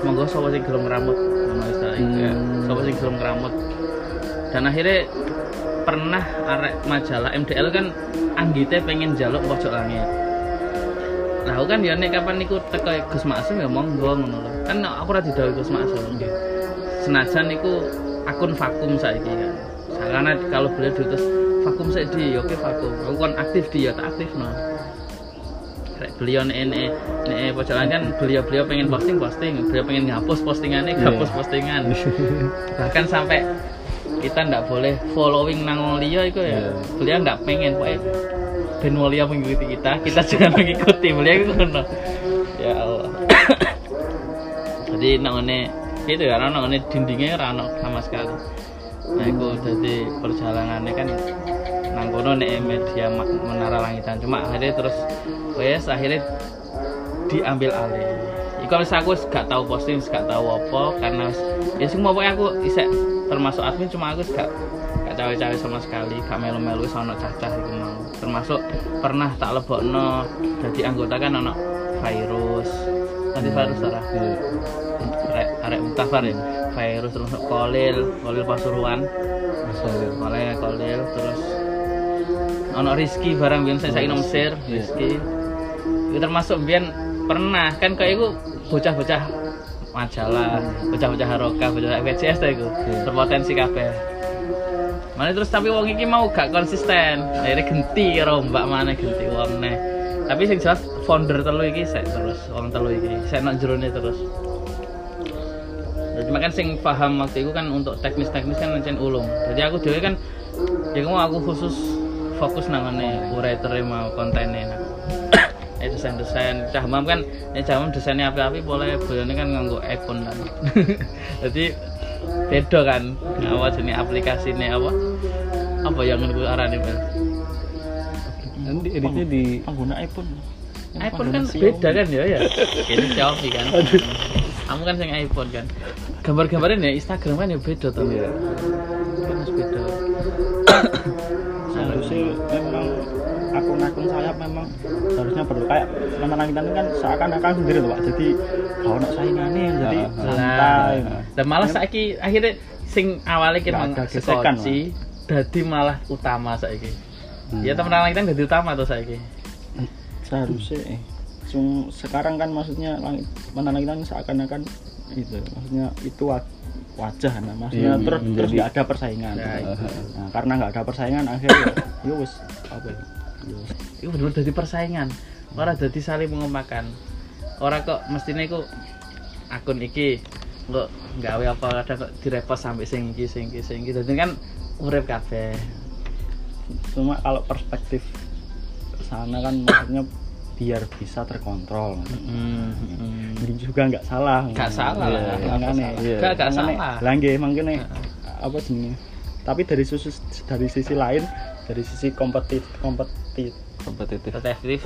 monggo sapa sing gelem ngeramut ngono istilahnya Hmm. sapa sing gelem ngeramut dan akhirnya pernah arek majalah MDL kan anggite pengen jaluk pojok langit. Lah aku kan ya nek kapan niku teko Gus Maksum ya monggo ngono lho. Kan aku ora didhawuhi Gus Maksum senajan niku akun vakum saiki kan. Karena kalau beliau diutus vakum saya di? Oke vakum. Aku kan aktif dia tak aktif no beliau nek nek pojokan kan beliau beliau pengen posting posting. Beliau pengen ngapus postingannya Iya. ngapus postingan. *laughs* Bahkan sampai kita ndak boleh following nang wong liya iku ya. Iya. beliau ndak pengen pokoknya ben wong liya mengikuti kita kita jangan *laughs* mengikuti. Beliau itu ngono. Ya Allah. *coughs* Jadi nangone itu ya nangone dindingnya rano sama sekali. Nah itu jadi perjalanannya kan nang kono nek media menara langitan. Cuma akhirnya terus wes akhirnya diambil alih Iku wis aku gak tahu posting, gak tahu apa karena ya sing pokoknya aku isek termasuk admin cuma aku gak gak cawe-cawe sama sekali, gak melu-melu wis ono cacah iku mau. Termasuk pernah tak lebokno jadi anggota kan ono virus. Nanti virus ora? Iya. Arek arek Muktafar ya. Virus terus Kolil, Kolil Pasuruan, oleh Kolil terus ono Rizky barang biyen saya nang Mesir. Rizky. Itu termasuk biyen pernah kan kayak iku bocah-bocah majalah, bocah-bocah haroka, bocah FCS ta iku. Iya. Berpotensi kabeh. Mana terus tapi wong iki mau gak konsisten. Akhirnya genti karo mbak mana genti wong neh. Tapi sing jelas founder telu iki sek terus, wong telu iki sek nang jerone terus. Jadi makan sing paham waktu itu kan untuk teknis-teknis kan ngancen ulung. Jadi aku dhewe kan ya mau aku khusus fokus nangane writer mau kontennya nah. Eh desain-desain. Cah mam kan eh cah mam desainnya api-api boleh bolehnya kan nganggo iPhone kan. *laughs* Jadi beda kan. Apa jenis aplikasi ini apa? Apa yang menurut arahnya Bel? Nanti editnya di pengguna iPhone. iPhone kan beda kan ya ya? Ini Xiaomi kan. Kamu kan yang iPhone kan. Gambar-gambarnya ya Instagram kan ya beda tuh Iya. kan harus beda. Seharusnya memang akun-akun saya memang seharusnya perlu kayak langitan ini kan seakan-akan sendiri loh pak jadi kalau nak saingannya jadi Ah, ah. santai dan malah saiki akhirnya sing awalnya kita sekoci dadi malah utama saiki Hmm. ya teman teman kita dadi utama tuh saiki seharusnya eh. Sekarang kan maksudnya langit mana langit kan seakan-akan itu maksudnya itu wa- wajah nah maksudnya Iya, terus terus nggak ada persaingan Ya, nah, karena nggak ada persaingan akhirnya ya wis apa ya. Itu bener jadi persaingan. Orang jadi saling mengomakan orang kok mestinya iku akun iki kok gawe apa kadang kok direpost sampai sing iki sing iki sing iki. Jadi kan urip kabeh. Cuma kalau perspektif sana kan maksudnya biar bisa terkontrol. Hmm, ini juga nggak salah. Gak salah lah, iya. Iya. Gak, gak Makanya, salah. lah nggih, makanya apa jenis tapi dari sisi dari sisi lain dari sisi kompetit kompetit kompetitif Kompetitif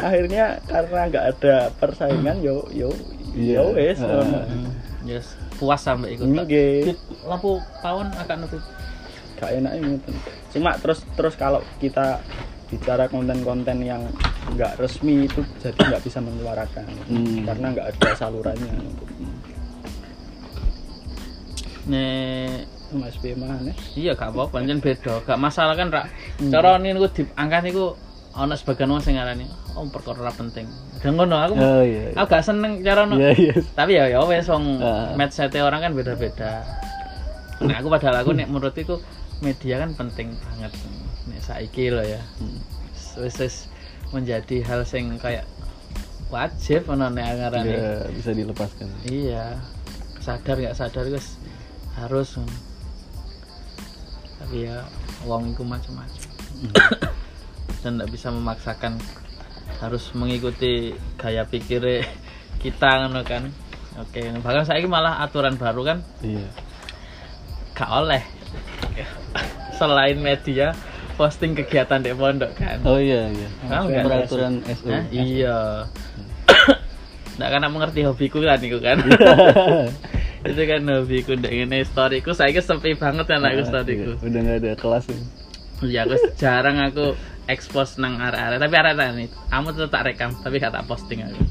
akhirnya karena nggak ada persaingan yo yo Iya. yo wes ono. Yes, puas sampai ikut. Dit, Lampu pawon agak nutup. gak enak ini cuma terus terus kalau kita bicara konten-konten yang nggak resmi itu jadi nggak bisa menyuarakan Hmm. karena nggak ada salurannya untuk Nek Mas SP mana? Iya gak apa-apa pancen beda. Gak masalah kan rak cara ini niku diangkat niku ana sebagian wong sing ngarani oh perkara ora penting. Dan ngono aku oh iya aku gak seneng cara no iya iya. Tapi ya ya wes wong Ah. mindset orang kan beda-beda. Nah aku padahal aku nek menurutku media kan penting banget. Nek saiki loh ya. Hmm. wis wis menjadi hal sing kayak wajib ono nek ngarani. Iya, bisa dilepaskan. Iya. Sadar nggak sadar guys harus tapi ya uang itu macam-macam *coughs* dan nggak bisa memaksakan. Harus mengikuti gaya pikir kita ngono kan. Oke bahkan saya malah aturan baru kan. Iya. Gak oleh. Selain media posting kegiatan di pondok kan. Oh iya iya. Tahu nggak? peraturan SU iya. *coughs* Nggak karena mengerti hobiku kan itu *laughs* kan *laughs* itu kan hobiku ndak ngene storyku. Saya sepi banget kan aku storyku. Iya, udah nggak ada kelas ya ya aku jarang aku expose nang area-area tapi area nih kamu tetap tak rekam tapi gak tak posting aku.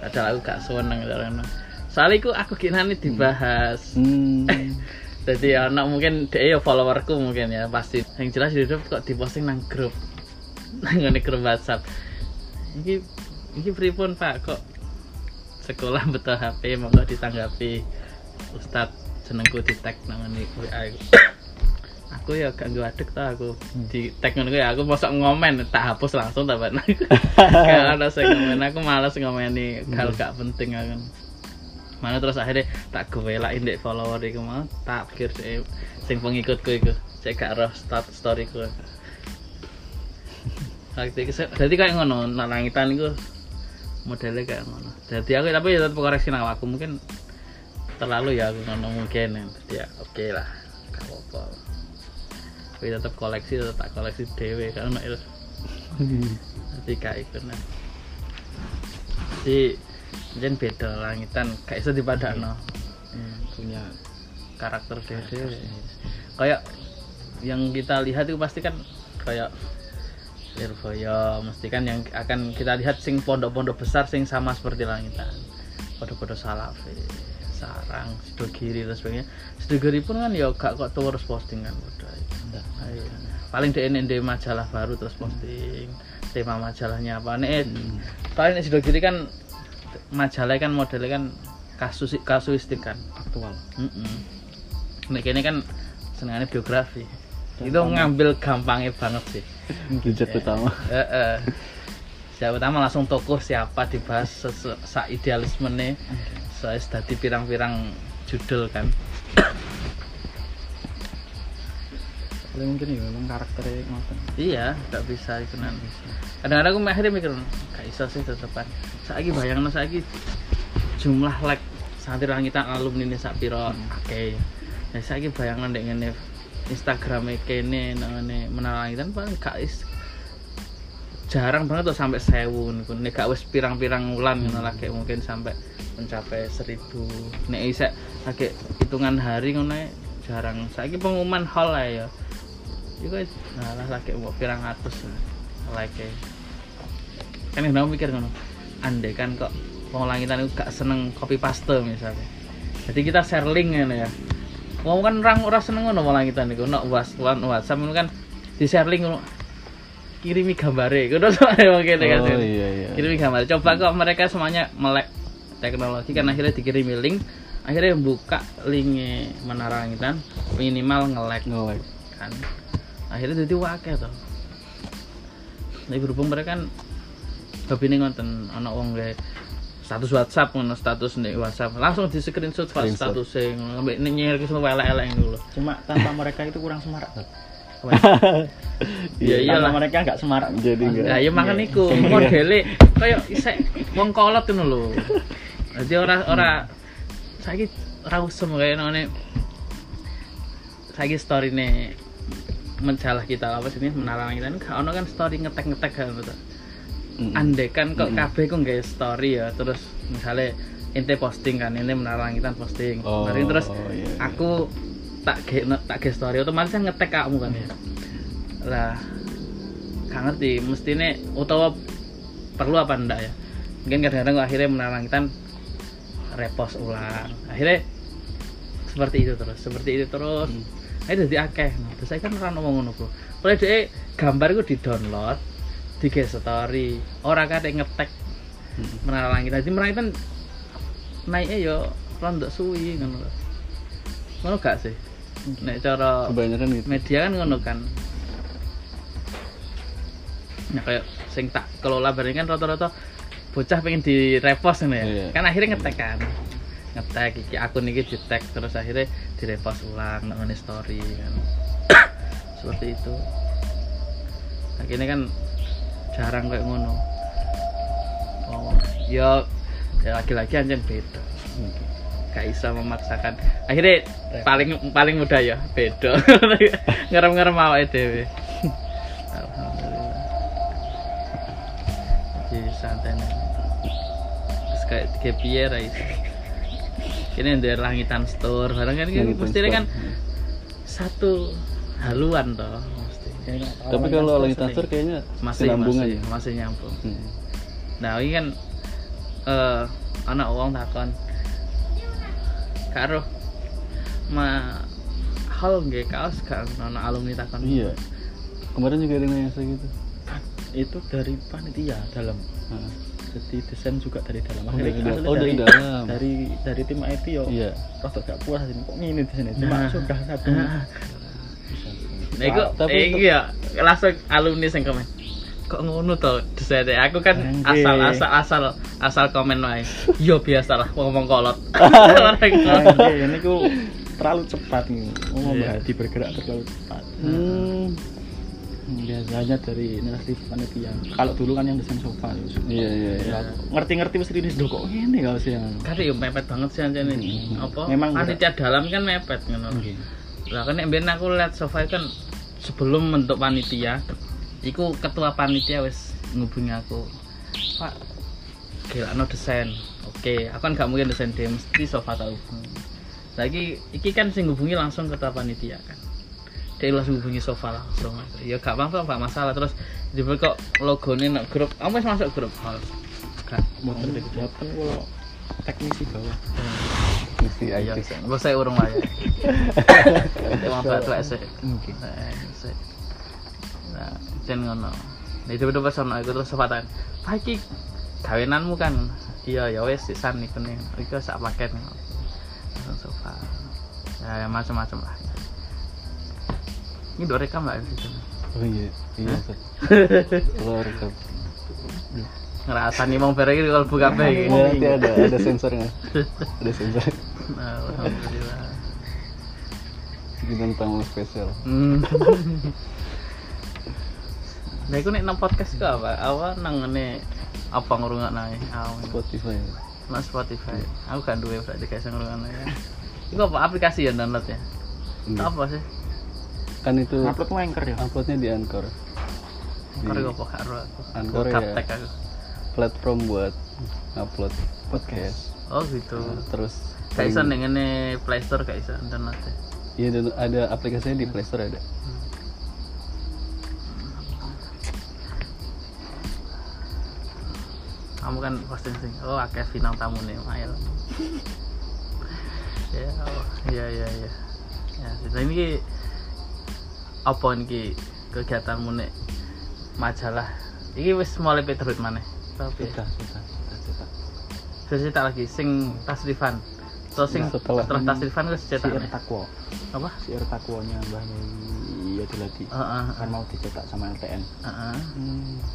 Padahal aku gak seneng karena soalnya aku aku kira nih dibahas. Hmm. *laughs* jadi anak mungkin dia ya followerku mungkin ya pasti. Yang jelas di YouTube kok diposting nang grup. *laughs* Nang grup WhatsApp. Ini ini pripun pak? Kok sekolah betul HP monggo ditanggapi. Ustadz jenengku di tag nang ngene WA aku ya gak gue adek ta aku di tag ngono kuwi, ya aku mosok ngomen tak hapus langsung ta Pak. *laughs* *laughs* Gak ada sing ngomen aku males ngomeni hal gak penting aku. Mana terus akhirnya tak gue lain dek follower iku mau tak pikir sih sing pengikutku iku cek gak roh start storyku itu, *laughs* jadi kayak ngono, nak langitan itu modelnya kayak ngono. Jadi aku tapi ya tetap koreksi nang aku mungkin terlalu ya aku ngono mungkin ya. Ya oke lah, gak apa-apa. Tapi tetap koleksi, tetap tak koleksi dewe karena itu. Jadi kayak itu nah. Jadi mungkin beda langitan, kayak itu dipadano. punya karakter dewe kayak yang kita lihat itu pasti kan kayak Lirboyo mesti kan yang akan kita lihat sing pondok-pondok besar sing sama seperti langitan pondok-pondok salafi sarang sidogiri dan sebagainya. Sidogiri pun kan ya gak kok terus posting kan udah Ayo. paling di NND majalah baru terus posting tema majalahnya apa. Nih paling di sidogiri kan majalahnya kan modelnya kan kasus kasuistik kan. Aktual. Mm Nek kene kan senengannya biografi. Itu ngambil gampangnya banget sih. Jejak utama Heeh. Siapa pertama langsung tokoh siapa dibahas sa idealisme nih. Saya tadi pirang-pirang judul kan. Paling mungkin ya memang karakternya ngoten Iya, nggak bisa itu nanti. Kadang-kadang aku akhirnya mikir, gak iso sih tetepan. Saiki bayangno saiki jumlah like santri langitan alumni ini sak piro akeh. Nah saiki bayangno ndek ngene Instagram kene nang ngene menara langitan paling gak is jarang banget tuh sampai sewu niku. Nek gak wis pirang-pirang wulan ngono kayak mungkin sampai mencapai seribu. Nek isek lagi hitungan hari ngono ae jarang. Saiki pengumuman hall lah ya. Iku nah lah lagi mau pirang atus like kan yang mikir ngono andai kan kok wong langitan itu gak seneng copy paste misalnya. Jadi kita share link ya Wong kan orang ora seneng ngono malah kita niku nek was wan WhatsApp ngono kan di share link ngono. Kirimi gambare, *laughs* ngono soalnya wong kene kan. Oh iya iya. Kirimi gambar. Coba kok mereka semuanya melek teknologi kan akhirnya dikirimi link, akhirnya buka linknya menara langitan minimal nge-lag Nge-lag. kan. Akhirnya jadi wakil tuh. Tapi berhubung mereka kan hobi ini ngonten anak wong gawe status WhatsApp ngono status nih WhatsApp langsung di screenshot Screenshot. status sing ambek nyir ke semua elek-elek dulu. cuma tanpa mereka itu kurang semarak. Iya tanpa iyalah. mereka nggak semarak Jadi enggak. Nah, ya makan iku modele kaya isek wong kolot ngono lho. Dadi ora ora saiki ora usum kaya ngene. Saiki storyne mencalah kita apa sih ini menalang kita ini gak ono kan story ngetek-ngetek kan betul. Mm-mm. Andai kan kok Mm-mm. kabeh ku nggak story ya terus misalnya ente posting kan ini menalang kita posting. Oh, Mari terus iya, iya. aku tak ge tak ge story otomatis kan ngetek kamu kan ya. Lah gak ngerti mestine utawa perlu apa ndak ya. Mungkin kadang-kadang kok akhirnya menalang kita repost ulang. Akhirnya seperti itu terus, seperti itu terus. Hmm. Akhirnya jadi akeh. Nah, terus saya kan ora ngomong ngono, Bro. Oleh dhek gambar iku di-download, di story, ora kate ngetek Hmm. menalang kita. Jadi menalang kita naiknya yo rondok suwi ngono. Ngono gak sih? Nek cara Kebanyakan gitu. media kan ngono kan. Nah kayak sing tak kelola bareng kan rata-rata bocah pengen di repost ngono ya. Iya. Kan akhirnya ngetek kan. Ngetek iki akun iki di tag terus akhirnya di repost ulang nang ngene story kan. *coughs* Seperti itu. Akhirnya kan jarang kayak ngono. Oh, ya ya laki-laki anjing beda. Gak bisa memaksakan. Akhirnya paling paling mudah ya beda. *laughs* Ngerem-ngerem awake dhewe. Alhamdulillah. Jadi santai nih. Terus kayak ra itu ini dari langitan store. Barang kan mestinya kan satu haluan toh mesti Tapi kalau lagi transfer kayaknya masih masih ya. masih nyambung Hmm. Nah, ini kan eh anak uang takon. Karo ma hal nggak kaos kan anak alumni takon. Iya. Kemarin juga ada yang nanya gitu. itu dari panitia dalam Nah, jadi desain juga dari dalam Oh, dari dalam. aslinya Oh, dari dari, dalam. dari dari tim IT yo Iya. rada gak puas ini kok ngene di sini cuma Nah. sudah satu Nah, nah iku iki untuk- ya langsung alumni sing komen. Kok ngono to desainnya? Aku kan Anjir. asal asal asal asal komen wae. *laughs* Yo biasalah ngomong *laughs* kolot. Ini ku terlalu cepat nih ngomong Iya. hati bergerak terlalu cepat Hmm. biasanya dari narasi panitia kalau dulu kan yang desain sofa ya, Iya iya iya. Ya, ngerti-ngerti mesti ini kok ini gak sih yang Kan yo mepet banget sih anjene. Hmm. Apa? Memang panitia dalam kan mepet ngono. Lah kan nek mbiyen aku lihat sofa kan sebelum bentuk panitia, iku ketua panitia wis ngubungi aku. Pak, gila no desain. Oke, aku kan gak mungkin desain dia mesti sofa tahu. Lagi iki kan sing ngubungi langsung ketua panitia kan. Dia langsung hubungi sofa langsung. Ya gak apa-apa, gak masalah. Terus di kok logonya nak grup. Kamu wis masuk grup? Oh, gak. deh jawaban kalau teknisi bawah Mesti Iya, IT. gue saya urung ya. Emang batu sih. Oke. Nah, jen ngono. Nah, itu udah pas ono iku terus sepatan. Pak iki gawenanmu kan. Iya, ya wes sisan iku nih. Iku sak paket. Langsung sofa. Ya, ya macam-macam lah. Ini dua rekam lah di situ. Oh iya. Iya. Ustaz. Keluar ke. Ngerasa nih mau bareng kalau buka apa Ya, iki. nanti ada ada sensornya. Ada sensor. *laughs* Nah, Alhamdulillah. Bintang tamu spesial. Hmm. Nah, iku nek nang podcast ku apa? Apa nang ngene apa ngrungokno ae? Awe. Spotify. Nang Spotify. Aku gak duwe berarti guys ngrungokno ya. Iku apa aplikasi ya download ya? Enggak. Apa sih? Kan itu upload tuh anchor ya uploadnya di Anchor. Di Karo apa karo aku. Anchor Aku ya. aku. platform buat upload podcast. Oh gitu. Nah, terus Gak iso ning ngene Play Store gak iso download. ya? Iya dan ada aplikasinya di Play Store ada. Kamu kan posting sing. Oh, akeh bintang tamu nih, Mail. *laughs* ya, oh, iya iya. Ya, dan ini apa ini kegiatanmu nek majalah ini wis mulai petrut mana tapi sudah sudah sudah cetak lagi sing tasrifan so sing Nah, setelah setelah tasrifan wis cetak siir nih. takwo. Apa? Siir takwonya mbah iya diladi. Heeh, kan mau dicetak sama LTN heeh.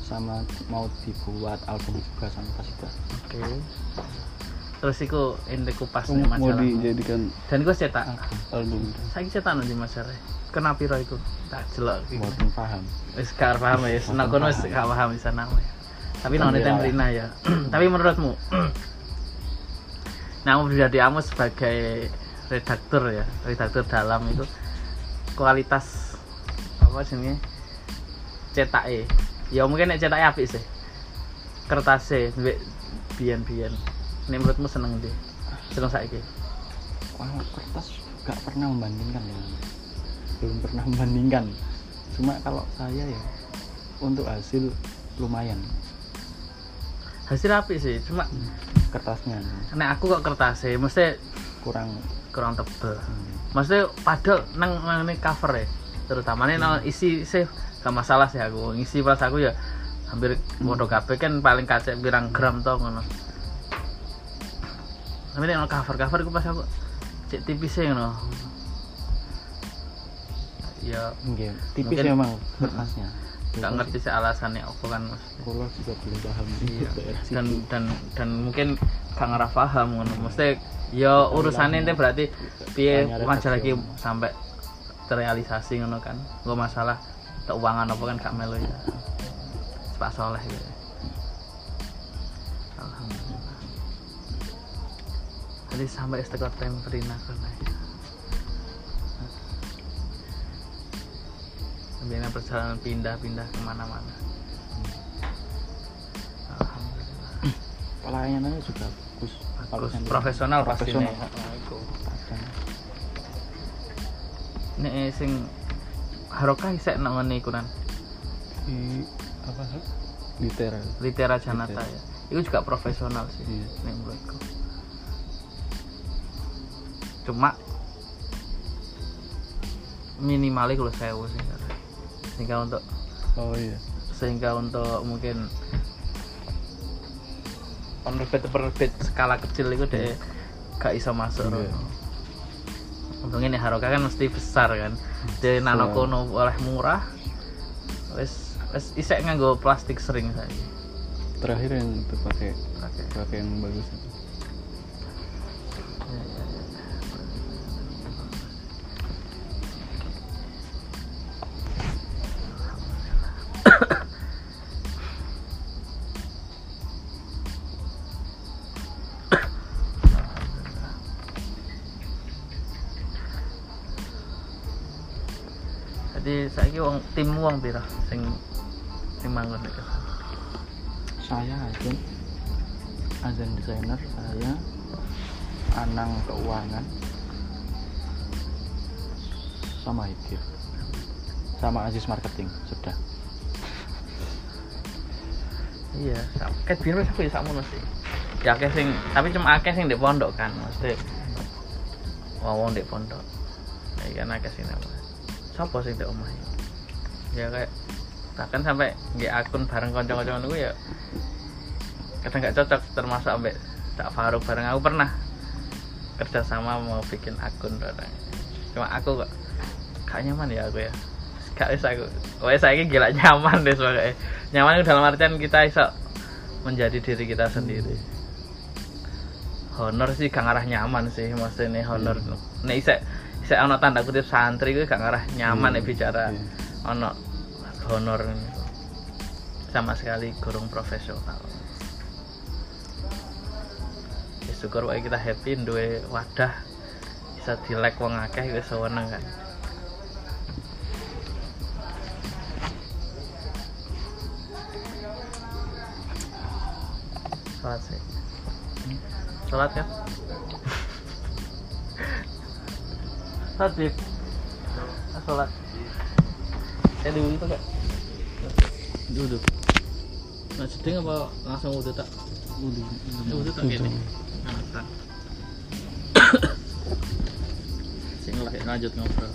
sama mau dibuat album juga sama Kasida oke. Terus iku ente kupas nih mau dijadikan dan iku cetak. album. Saya cetak nanti majalah kenapa piro iku? Tak iki. buatan paham. Wis gak paham ya senang kono wis gak paham bisa nang tapi nang Alhamdulillah. Temrina ya. *clears throat* Tapi menurutmu *clears throat* nah pribadi kamu sebagai redaktur ya redaktur dalam itu kualitas apa jenenge? Cetake. Ya mungkin nek cetake apik sih. Kertasnya duwe biyen-biyen. Ini menurutmu seneng deh seneng saiki? Wah, kertas gak pernah membandingkan ya. Belum pernah membandingkan. Cuma kalau saya ya untuk hasil lumayan. Hasil apik sih cuma kertasnya. Nek aku kok kertasnya mesti kurang. kurang tebel. Hmm, maksudnya padahal nang nang ini cover ya terutama nang isi sih gak masalah sih aku. Ngisi pas aku ya hampir modo kabeh kan paling kacek pirang gram toh ngono. Tapi nek cover cover aku pas aku cek tipis sih ngono. Ya. Nggih, tipis Mungkin- memang kertasnya nggak ngerti sih. alasannya apa kan Kulo juga belum paham. Iya. *laughs* dan dan dan mungkin gak ngerah paham ngono. Mesti ya urusannya itu berarti piye majalah redaksi. iki sampai terrealisasi ngono kan. Gak masalah keuangan apa kan gak melu ya. Pak Soleh gitu Alhamdulillah. Jadi sampai istiqot temperina kan Sambil perjalanan pindah-pindah ke mana-mana. Alhamdulillah. Pelayanannya juga bagus. Kalau bagus. Sampai- profesional. Pasti nih profesional eh, sing harokah isek nang ngene iku nan? Di apa sih literal litera janata Litera. ya. Itu juga profesional sih Iya. nek menurutku. Cuma minimalnya kalau saya sih sehingga untuk oh iya. sehingga untuk mungkin penerbit penerbit. skala kecil itu deh gak iso masuk Iya. Untungnya nih Haroka kan mesti besar kan. Jadi nano Iya. kono oleh murah wes wes isek nganggo plastik sering saya terakhir yang itu pakai yang bagus itu. Wong wong pira sing sing manggon iki. saya azan azan desainer saya anang keuangan sama Hikir sama Aziz marketing sudah Iya, kayak biar wis aku ya sakmono sih. Ya akeh sing, tapi cuma akeh sing di pondok kan, mesti wong di pondok. Ya kan akeh sing nang. Sopo sing di omah? Ya kayak bahkan sampai nggak akun bareng kanca-kanca niku ya kadang nggak cocok termasuk ambek Cak Faruk bareng aku pernah kerja sama mau bikin akun bareng. Cuma aku kok gak nyaman ya aku ya. Gak bisa aku. Wes saya gila nyaman deh sebagai. Nyaman itu dalam artian kita bisa menjadi diri kita sendiri. Honor sih gak ngarah nyaman sih maksudnya honor. Nih saya saya ono tanda kutip santri itu gak ngarah nyaman nih bicara Iya. ono honor sama sekali kurang profesional. Ya syukur wae kita happy duwe wadah bisa di like wong akeh wis seneng kan. Sholat sih. Sholat kan sholat. Ah, sholat saya di wudhu kak duduk. Nah sedang apa langsung wudhu tak? Udah, wudhu tak gini nah *coughs* sing lanjut ngobrol